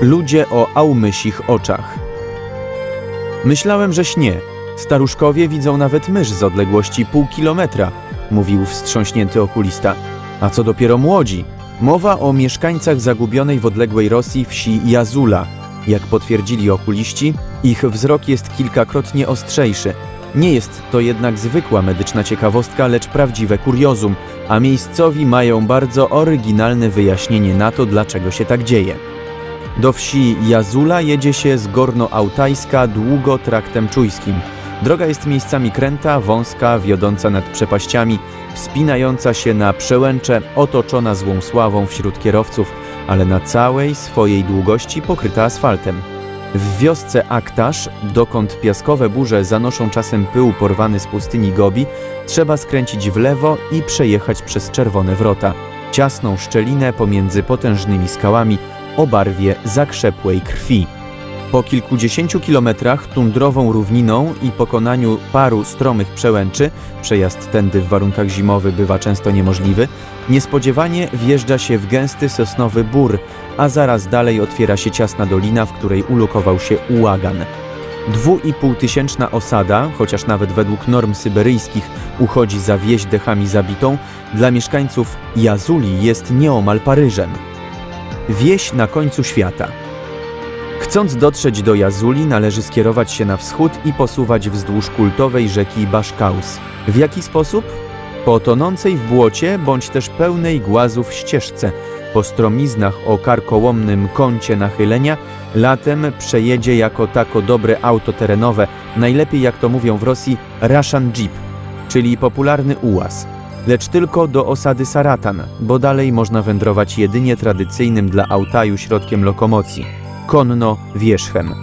Ludzie o ałmysich oczach. Myślałem, że śnie. Staruszkowie widzą nawet mysz z odległości pół kilometra, mówił wstrząśnięty okulista. A co dopiero młodzi? Mowa o mieszkańcach zagubionej w odległej Rosji wsi Jazula. Jak potwierdzili okuliści, ich wzrok jest kilkakrotnie ostrzejszy. Nie jest to jednak zwykła medyczna ciekawostka, lecz prawdziwe kuriozum, a miejscowi mają bardzo oryginalne wyjaśnienie na to, dlaczego się tak dzieje. Do wsi Jazula jedzie się z Gorno-Autajska długo traktem czujskim. Droga jest miejscami kręta, wąska, wiodąca nad przepaściami, wspinająca się na przełęcze, otoczona złą sławą wśród kierowców, ale na całej swojej długości pokryta asfaltem. W wiosce Aktasz, dokąd piaskowe burze zanoszą czasem pył porwany z pustyni Gobi, trzeba skręcić w lewo i przejechać przez czerwone wrota, ciasną szczelinę pomiędzy potężnymi skałami o barwie zakrzepłej krwi. Po kilkudziesięciu kilometrach tundrową równiną i pokonaniu paru stromych przełęczy, przejazd tędy w warunkach zimowych bywa często niemożliwy, niespodziewanie wjeżdża się w gęsty sosnowy bór, a zaraz dalej otwiera się ciasna dolina, w której ulokował się ułagan. Dwu i osada, chociaż nawet według norm syberyjskich uchodzi za wieś dechami zabitą, dla mieszkańców Jazuli jest nieomal Paryżem. Wieś na końcu świata. Chcąc dotrzeć do Jazuli, należy skierować się na wschód i posuwać wzdłuż kultowej rzeki Baszkaus. W jaki sposób? Po tonącej w błocie, bądź też pełnej głazów ścieżce, po stromiznach o karkołomnym kącie nachylenia, latem przejedzie jako tako dobre auto terenowe, najlepiej jak to mówią w Rosji, Russian Jeep, czyli popularny ułaz. Lecz tylko do osady Saratan, bo dalej można wędrować jedynie tradycyjnym dla Autaju środkiem lokomocji konno wierzchem.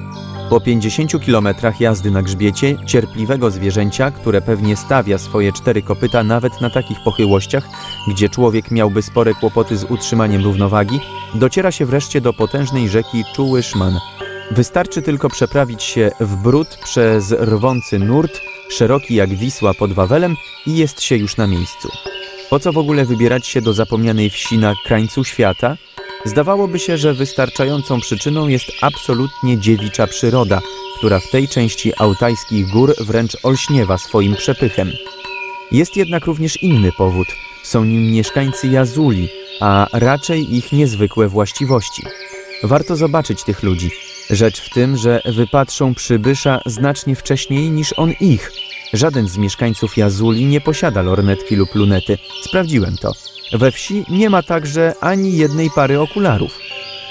Po 50 kilometrach jazdy na grzbiecie, cierpliwego zwierzęcia, które pewnie stawia swoje cztery kopyta nawet na takich pochyłościach, gdzie człowiek miałby spore kłopoty z utrzymaniem równowagi, dociera się wreszcie do potężnej rzeki Czułyszman. Wystarczy tylko przeprawić się w brud przez rwący nurt, szeroki jak Wisła pod Wawelem i jest się już na miejscu. Po co w ogóle wybierać się do zapomnianej wsi na krańcu świata? Zdawałoby się, że wystarczającą przyczyną jest absolutnie dziewicza przyroda, która w tej części autajskich gór wręcz olśniewa swoim przepychem. Jest jednak również inny powód. Są nim mieszkańcy Jazuli, a raczej ich niezwykłe właściwości. Warto zobaczyć tych ludzi. Rzecz w tym, że wypatrzą przybysza znacznie wcześniej niż on ich. Żaden z mieszkańców Jazuli nie posiada lornetki lub lunety. Sprawdziłem to. We wsi nie ma także ani jednej pary okularów.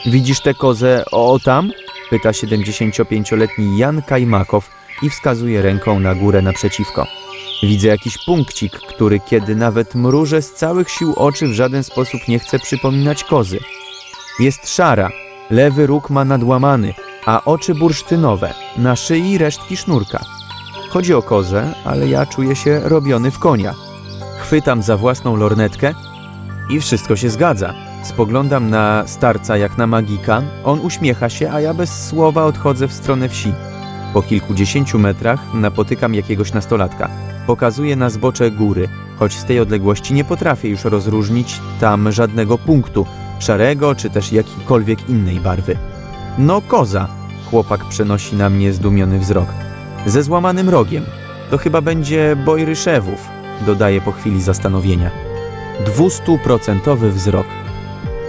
Widzisz tę kozę o tam? Pyta 75-letni Jan Kajmakow i wskazuje ręką na górę naprzeciwko. Widzę jakiś punkcik, który kiedy nawet mrużę z całych sił oczy w żaden sposób nie chce przypominać kozy. Jest szara, lewy róg ma nadłamany, a oczy bursztynowe, na szyi resztki sznurka. Chodzi o kozę, ale ja czuję się robiony w konia. Chwytam za własną lornetkę i wszystko się zgadza. Spoglądam na starca jak na magika, on uśmiecha się, a ja bez słowa odchodzę w stronę wsi. Po kilkudziesięciu metrach napotykam jakiegoś nastolatka. Pokazuje na zbocze góry, choć z tej odległości nie potrafię już rozróżnić tam żadnego punktu, szarego czy też jakiejkolwiek innej barwy. No koza, chłopak przenosi na mnie zdumiony wzrok. Ze złamanym rogiem. To chyba będzie boj ryszewów, dodaje po chwili zastanowienia. 200% wzrok.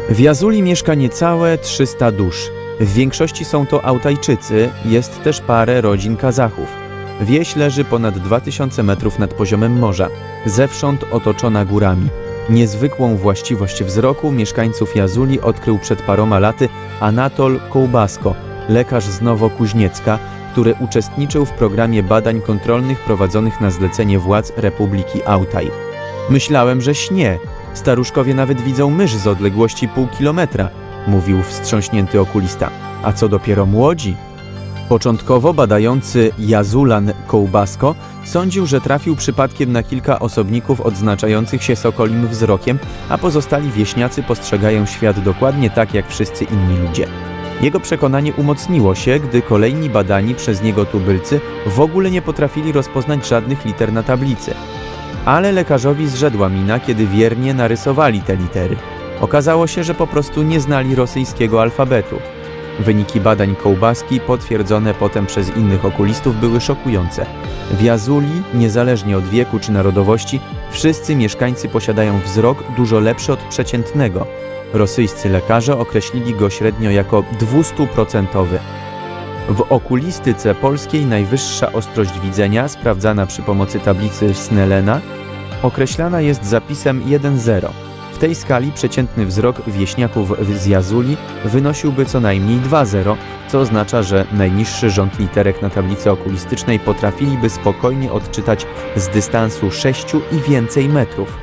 W Jazuli mieszka niecałe 300 dusz. W większości są to Autajczycy, jest też parę rodzin Kazachów. Wieś leży ponad 2000 metrów nad poziomem morza, zewsząd otoczona górami. Niezwykłą właściwość wzroku mieszkańców Jazuli odkrył przed paroma laty Anatol Kołbasko, lekarz z Nowokuźniecka, który uczestniczył w programie badań kontrolnych prowadzonych na zlecenie władz Republiki Autaj. Myślałem, że śnie. Staruszkowie nawet widzą mysz z odległości pół kilometra, mówił wstrząśnięty okulista. A co dopiero młodzi? Początkowo badający Jazulan Kołbasko sądził, że trafił przypadkiem na kilka osobników odznaczających się sokolim wzrokiem, a pozostali wieśniacy postrzegają świat dokładnie tak jak wszyscy inni ludzie. Jego przekonanie umocniło się, gdy kolejni badani przez niego tubylcy w ogóle nie potrafili rozpoznać żadnych liter na tablicy. Ale lekarzowi zrzedła mina, kiedy wiernie narysowali te litery. Okazało się, że po prostu nie znali rosyjskiego alfabetu. Wyniki badań kołbaski, potwierdzone potem przez innych okulistów, były szokujące. W Jazuli, niezależnie od wieku czy narodowości, wszyscy mieszkańcy posiadają wzrok dużo lepszy od przeciętnego. Rosyjscy lekarze określili go średnio jako 200%. W okulistyce polskiej najwyższa ostrość widzenia, sprawdzana przy pomocy tablicy Snellena, określana jest zapisem 1,0. Tej skali przeciętny wzrok wieśniaków z Jazuli wynosiłby co najmniej 2,0, co oznacza, że najniższy rząd literek na tablicy okulistycznej potrafiliby spokojnie odczytać z dystansu 6 i więcej metrów.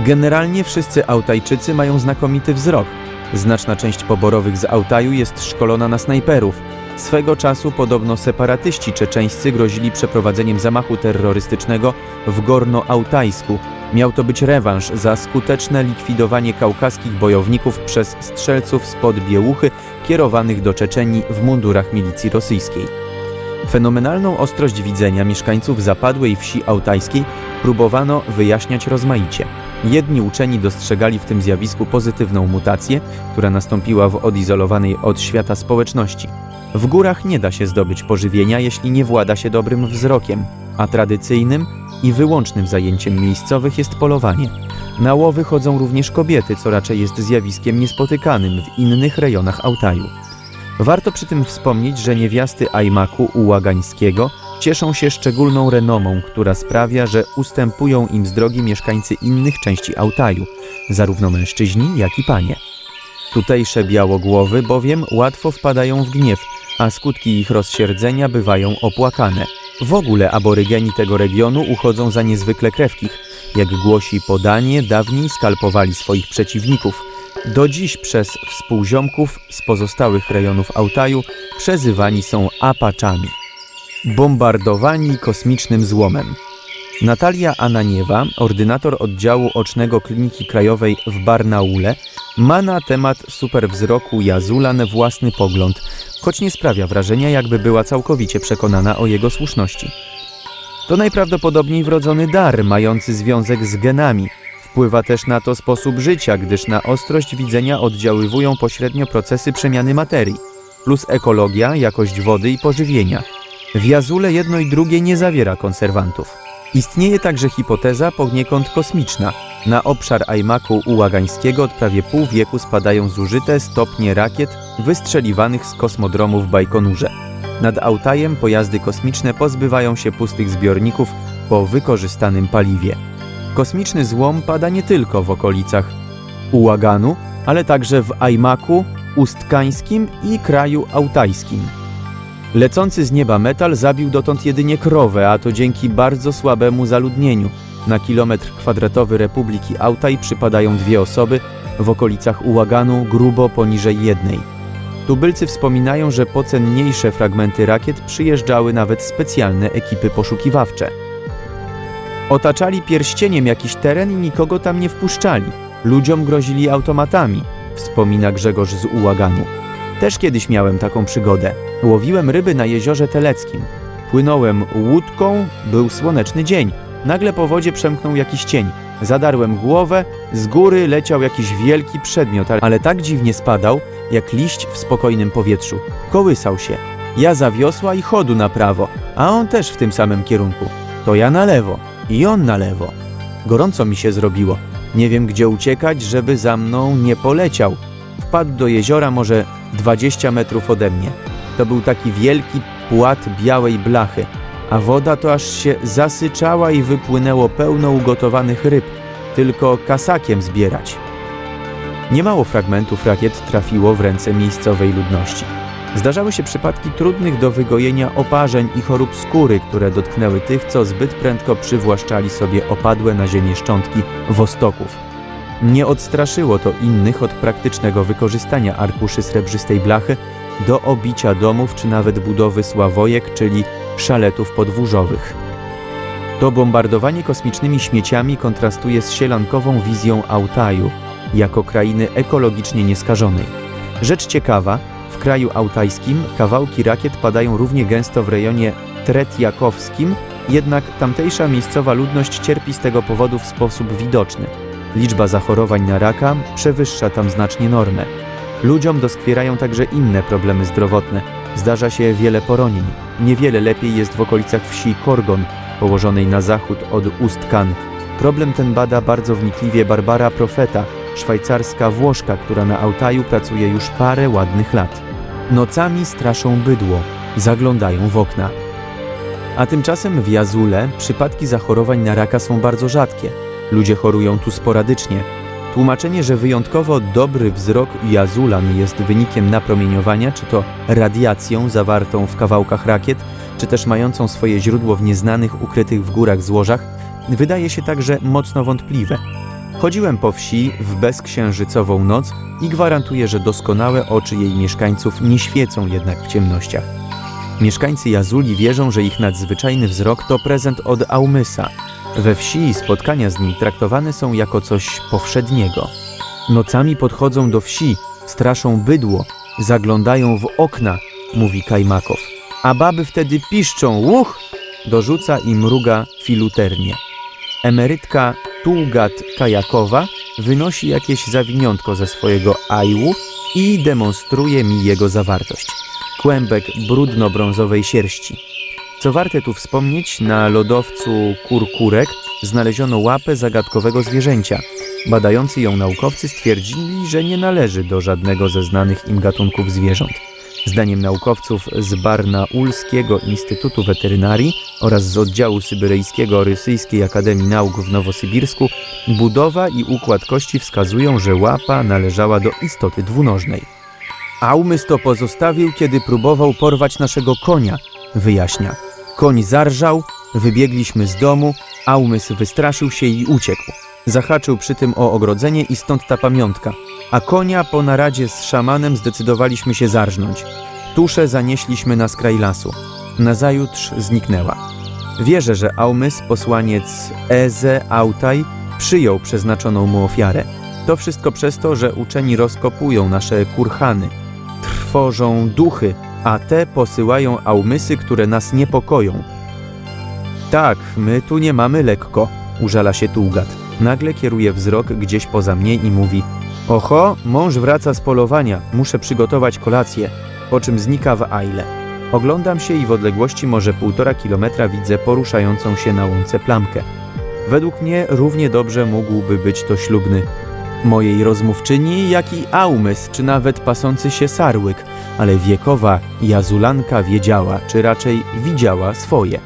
Generalnie wszyscy Autajczycy mają znakomity wzrok. Znaczna część poborowych z Autaju jest szkolona na snajperów. Swego czasu podobno separatyści czeczeńscy grozili przeprowadzeniem zamachu terrorystycznego w Gorno-Autajsku. Miał to być rewanż za skuteczne likwidowanie kaukaskich bojowników przez strzelców spod Biełuchy kierowanych do Czeczenii w mundurach milicji rosyjskiej. Fenomenalną ostrość widzenia mieszkańców zapadłej wsi autajskiej próbowano wyjaśniać rozmaicie. Jedni uczeni dostrzegali w tym zjawisku pozytywną mutację, która nastąpiła w odizolowanej od świata społeczności. W górach nie da się zdobyć pożywienia, jeśli nie włada się dobrym wzrokiem, a tradycyjnym i wyłącznym zajęciem miejscowych jest polowanie. Na łowy chodzą również kobiety, co raczej jest zjawiskiem niespotykanym w innych rejonach Altaju. Warto przy tym wspomnieć, że niewiasty Ajmaku Ułagańskiego cieszą się szczególną renomą, która sprawia, że ustępują im z drogi mieszkańcy innych części Altaju, zarówno mężczyźni, jak i panie. Tutejsze białogłowy bowiem łatwo wpadają w gniew, a skutki ich rozsierdzenia bywają opłakane. W ogóle aborygeni tego regionu uchodzą za niezwykle krewkich. Jak głosi podanie, dawniej skalpowali swoich przeciwników. Do dziś przez współziomków z pozostałych rejonów Altaju przezywani są Apaczami. Bombardowani kosmicznym złomem. Natalia Ananiewa, ordynator oddziału ocznego Kliniki Krajowej w Barnaule, ma na temat superwzroku Jazulan własny pogląd, choć nie sprawia wrażenia, jakby była całkowicie przekonana o jego słuszności. To najprawdopodobniej wrodzony dar, mający związek z genami. Wpływa też na to sposób życia, gdyż na ostrość widzenia oddziaływują pośrednio procesy przemiany materii, plus ekologia, jakość wody i pożywienia. W Jazule jedno i drugie nie zawiera konserwantów. Istnieje także hipoteza poniekąd kosmiczna. Na obszar Ajmaku Ułagańskiego od prawie pół wieku spadają zużyte stopnie rakiet wystrzeliwanych z kosmodromu w Bajkonurze. Nad Autajem pojazdy kosmiczne pozbywają się pustych zbiorników po wykorzystanym paliwie. Kosmiczny złom pada nie tylko w okolicach Ułaganu, ale także w Ajmaku, Ustkańskim i kraju autajskim. Lecący z nieba metal zabił dotąd jedynie krowę, a to dzięki bardzo słabemu zaludnieniu. Na kilometr kwadratowy Republiki Autaj przypadają dwie osoby, w okolicach Ułaganu grubo poniżej jednej. Tubylcy wspominają, że po cenniejsze fragmenty rakiet przyjeżdżały nawet specjalne ekipy poszukiwawcze. Otaczali pierścieniem jakiś teren i nikogo tam nie wpuszczali. Ludziom grozili automatami, wspomina Grzegorz z Ułaganu. Też kiedyś miałem taką przygodę. Łowiłem ryby na jeziorze Teleckim. Płynąłem łódką, był słoneczny dzień. Nagle po wodzie przemknął jakiś cień. Zadarłem głowę, z góry leciał jakiś wielki przedmiot, ale tak dziwnie spadał, jak liść w spokojnym powietrzu. Kołysał się. Ja za wiosła i chodu na prawo, a on też w tym samym kierunku. To ja na lewo i on na lewo. Gorąco mi się zrobiło. Nie wiem, gdzie uciekać, żeby za mną nie poleciał. Wpadł do jeziora może 20 metrów ode mnie. To był taki wielki płat białej blachy, a woda to aż się zasyczała i wypłynęło pełno ugotowanych ryb, tylko kasakiem zbierać. Niemało fragmentów rakiet trafiło w ręce miejscowej ludności. Zdarzały się przypadki trudnych do wygojenia oparzeń i chorób skóry, które dotknęły tych, co zbyt prędko przywłaszczali sobie opadłe na ziemię szczątki wostoków. Nie odstraszyło to innych od praktycznego wykorzystania arkuszy srebrzystej blachy do obicia domów czy nawet budowy sławojek, czyli szaletów podwórzowych. To bombardowanie kosmicznymi śmieciami kontrastuje z sielankową wizją Altaju jako krainy ekologicznie nieskażonej. Rzecz ciekawa, w kraju autajskim kawałki rakiet padają równie gęsto w rejonie Tretjakowskim, jednak tamtejsza miejscowa ludność cierpi z tego powodu w sposób widoczny. Liczba zachorowań na raka przewyższa tam znacznie normę. Ludziom doskwierają także inne problemy zdrowotne. Zdarza się wiele poronień. Niewiele lepiej jest w okolicach wsi Korgon, położonej na zachód od Ust Kan. Problem ten bada bardzo wnikliwie Barbara Profeta, szwajcarska Włoszka, która na Altaju pracuje już parę ładnych lat. Nocami straszą bydło, zaglądają w okna. A tymczasem w Jazule przypadki zachorowań na raka są bardzo rzadkie. Ludzie chorują tu sporadycznie. Tłumaczenie, że wyjątkowo dobry wzrok Jazulan jest wynikiem napromieniowania, czy to radiacją zawartą w kawałkach rakiet, czy też mającą swoje źródło w nieznanych, ukrytych w górach złożach, wydaje się także mocno wątpliwe. Chodziłem po wsi w bezksiężycową noc i gwarantuję, że doskonałe oczy jej mieszkańców nie świecą jednak w ciemnościach. Mieszkańcy Jazuli wierzą, że ich nadzwyczajny wzrok to prezent od Aumysa. We wsi spotkania z nim traktowane są jako coś powszedniego. Nocami podchodzą do wsi, straszą bydło, zaglądają w okna, mówi Kajmakow. A baby wtedy piszczą, łuch! Dorzuca i mruga filuternie. Emerytka Tułgat Kajakowa wynosi jakieś zawiniątko ze swojego ajłu i demonstruje mi jego zawartość. Kłębek brudno-brązowej sierści. Co warte tu wspomnieć, na lodowcu Kurkurek znaleziono łapę zagadkowego zwierzęcia. Badający ją naukowcy stwierdzili, że nie należy do żadnego ze znanych im gatunków zwierząt. Zdaniem naukowców z Barnaulskiego Instytutu Weterynarii oraz z oddziału syberyjskiego Rosyjskiej Akademii Nauk w Nowosybirsku, budowa i układ kości wskazują, że łapa należała do istoty dwunożnej. Aumys to pozostawił, kiedy próbował porwać naszego konia, wyjaśnia. Koń zarżał, wybiegliśmy z domu, Aumys wystraszył się i uciekł. Zahaczył przy tym o ogrodzenie i stąd ta pamiątka. A konia po naradzie z szamanem zdecydowaliśmy się zarżnąć. Tuszę zanieśliśmy na skraj lasu. Nazajutrz zniknęła. Wierzę, że Aumys, posłaniec Eze Autaj, przyjął przeznaczoną mu ofiarę. To wszystko przez to, że uczeni rozkopują nasze kurhany. Trwożą duchy, a te posyłają Aumysy, które nas niepokoją. Tak, my tu nie mamy lekko, użala się Tułgat. Nagle kieruje wzrok gdzieś poza mnie i mówi Oho, mąż wraca z polowania, muszę przygotować kolację, po czym znika w Aile. Oglądam się i w odległości może półtora kilometra widzę poruszającą się na łące plamkę. Według mnie równie dobrze mógłby być to ślubny mojej rozmówczyni, jak i Aumys, czy nawet pasący się sarłyk, ale wiekowa Jazulanka wiedziała, czy raczej widziała swoje.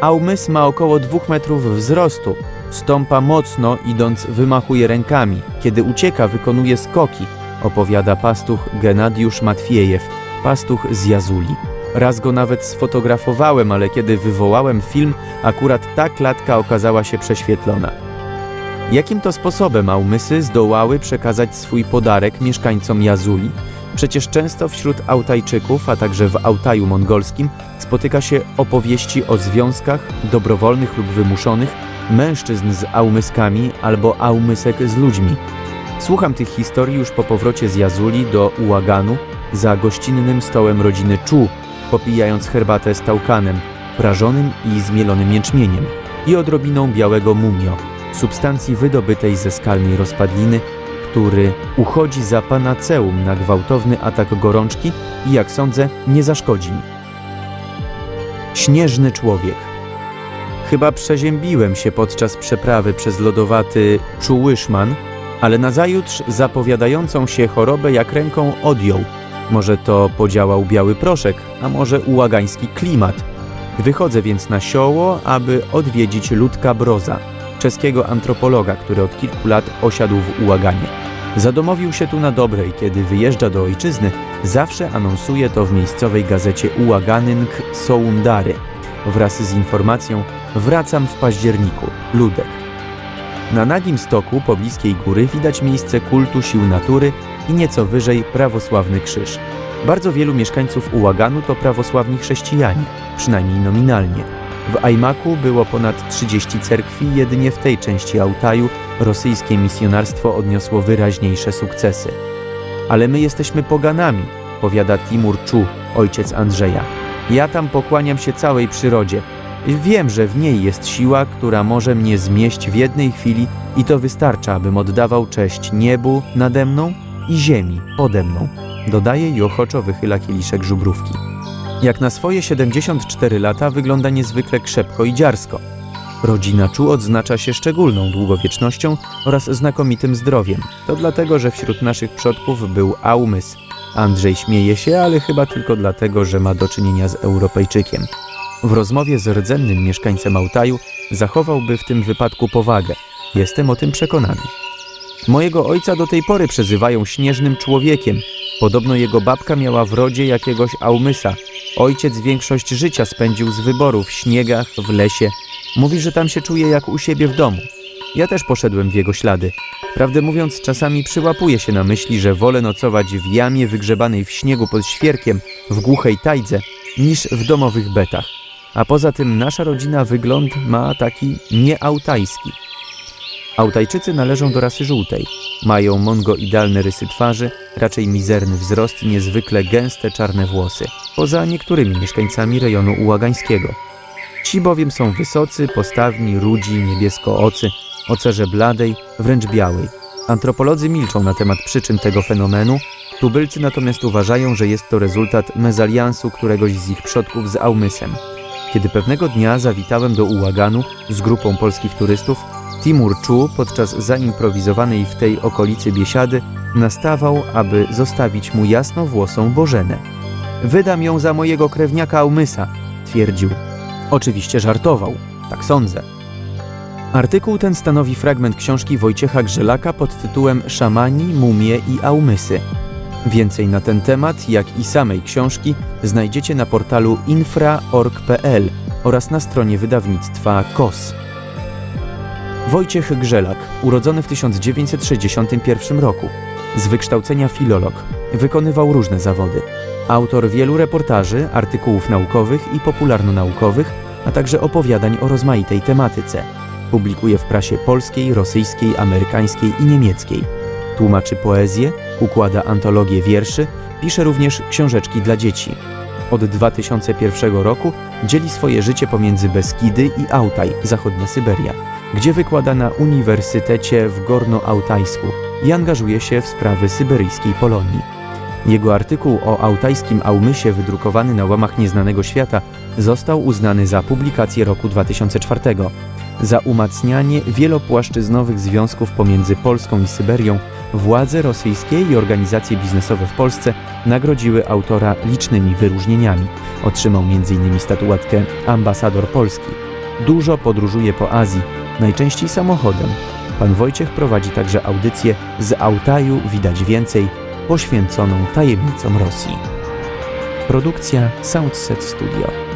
Aumys ma około dwóch metrów wzrostu, stąpa mocno, idąc wymachuje rękami, kiedy ucieka wykonuje skoki, opowiada pastuch Genadiusz Matwiejew, pastuch z Jazuli. Raz go nawet sfotografowałem, ale kiedy wywołałem film, akurat ta klatka okazała się prześwietlona. Jakim to sposobem Aumysy zdołały przekazać swój podarek mieszkańcom Jazuli? Przecież często wśród Autajczyków, a także w Autaju mongolskim spotyka się opowieści o związkach, dobrowolnych lub wymuszonych, mężczyzn z Aumyskami albo Aumysek z ludźmi. Słucham tych historii już po powrocie z Jazuli do Ułaganu za gościnnym stołem rodziny Czu, popijając herbatę z tałkanem, prażonym i zmielonym jęczmieniem i odrobiną białego mumio, substancji wydobytej ze skalnej rozpadliny, który uchodzi za panaceum na gwałtowny atak gorączki i jak sądzę nie zaszkodzi mi. Śnieżny człowiek Chyba przeziębiłem się podczas przeprawy przez lodowaty Czułyszman, ale nazajutrz zapowiadającą się chorobę jak ręką odjął. Może to podziałał biały proszek, a może ułagański klimat. Wychodzę więc na sioło, aby odwiedzić Ludka Broza, czeskiego antropologa, który od kilku lat osiadł w Ułaganie. Zadomowił się tu na dobre i kiedy wyjeżdża do ojczyzny, zawsze anonsuje to w miejscowej gazecie Ułaganynk Soundary wraz z informacją Wracam w październiku, Ludek. Na nagim stoku pobliskiej góry widać miejsce kultu sił natury i nieco wyżej prawosławny krzyż. Bardzo wielu mieszkańców Ułaganu to prawosławni chrześcijanie, przynajmniej nominalnie. W Ajmaku było ponad 30 cerkwi, jedynie w tej części Altaju rosyjskie misjonarstwo odniosło wyraźniejsze sukcesy. Ale my jesteśmy poganami, powiada Timur Czu, ojciec Andrzeja. Ja tam pokłaniam się całej przyrodzie. Wiem, że w niej jest siła, która może mnie zmieść w jednej chwili i to wystarcza, abym oddawał cześć niebu nade mną, i ziemi pode mną, dodaje i ochoczo wychyla kieliszek żubrówki. Jak na swoje 74 lata wygląda niezwykle krzepko i dziarsko. Rodzina Czu odznacza się szczególną długowiecznością oraz znakomitym zdrowiem. To dlatego, że wśród naszych przodków był Aumys. Andrzej śmieje się, ale chyba tylko dlatego, że ma do czynienia z Europejczykiem. W rozmowie z rdzennym mieszkańcem Altaju zachowałby w tym wypadku powagę. Jestem o tym przekonany. Mojego ojca do tej pory przezywają śnieżnym człowiekiem. Podobno jego babka miała w rodzie jakiegoś Aumysa. Ojciec większość życia spędził z wyboru w śniegach, w lesie. Mówi, że tam się czuje jak u siebie w domu. Ja też poszedłem w jego ślady. Prawdę mówiąc, czasami przyłapuję się na myśli, że wolę nocować w jamie wygrzebanej w śniegu pod świerkiem, w głuchej tajdze, niż w domowych betach. A poza tym nasza rodzina wygląd ma taki nieautajski. Autajczycy należą do rasy żółtej. Mają mongoidalne rysy twarzy, raczej mizerny wzrost i niezwykle gęste czarne włosy, poza niektórymi mieszkańcami rejonu ułagańskiego. Ci bowiem są wysocy, postawni, rudzi, niebieskoocy, o cerze bladej, wręcz białej. Antropolodzy milczą na temat przyczyn tego fenomenu, tubylcy natomiast uważają, że jest to rezultat mezaliansu któregoś z ich przodków z Aumysem. Kiedy pewnego dnia zawitałem do Ułaganu z grupą polskich turystów, Timur Czu podczas zaimprowizowanej w tej okolicy biesiady nastawał, aby zostawić mu jasnowłosą Bożenę. Wydam ją za mojego krewniaka Aumysa, twierdził. Oczywiście żartował, tak sądzę. Artykuł ten stanowi fragment książki Wojciecha Grzelaka pod tytułem Szamani, mumie i Aumysy. Więcej na ten temat, jak i samej książki, znajdziecie na portalu infra.org.pl oraz na stronie wydawnictwa KOS. Wojciech Grzelak, urodzony w 1961 roku, z wykształcenia filolog, wykonywał różne zawody. Autor wielu reportaży, artykułów naukowych i popularno-naukowych, a także opowiadań o rozmaitej tematyce. Publikuje w prasie polskiej, rosyjskiej, amerykańskiej i niemieckiej. Tłumaczy poezję, układa antologie wierszy, pisze również książeczki dla dzieci. Od 2001 roku dzieli swoje życie pomiędzy Beskidy i Autaj, zachodnia Syberia, gdzie wykłada na Uniwersytecie w Gorno-Autajsku i angażuje się w sprawy syberyjskiej Polonii. Jego artykuł o autajskim Aumysie wydrukowany na łamach Nieznanego Świata został uznany za publikację roku 2004. Za umacnianie wielopłaszczyznowych związków pomiędzy Polską i Syberią władze rosyjskie i organizacje biznesowe w Polsce nagrodziły autora licznymi wyróżnieniami. Otrzymał m.in. statuetkę Ambasador Polski. Dużo podróżuje po Azji, najczęściej samochodem. Pan Wojciech prowadzi także audycję z Altaju widać więcej, poświęconą tajemnicom Rosji. Produkcja Soundset Studio.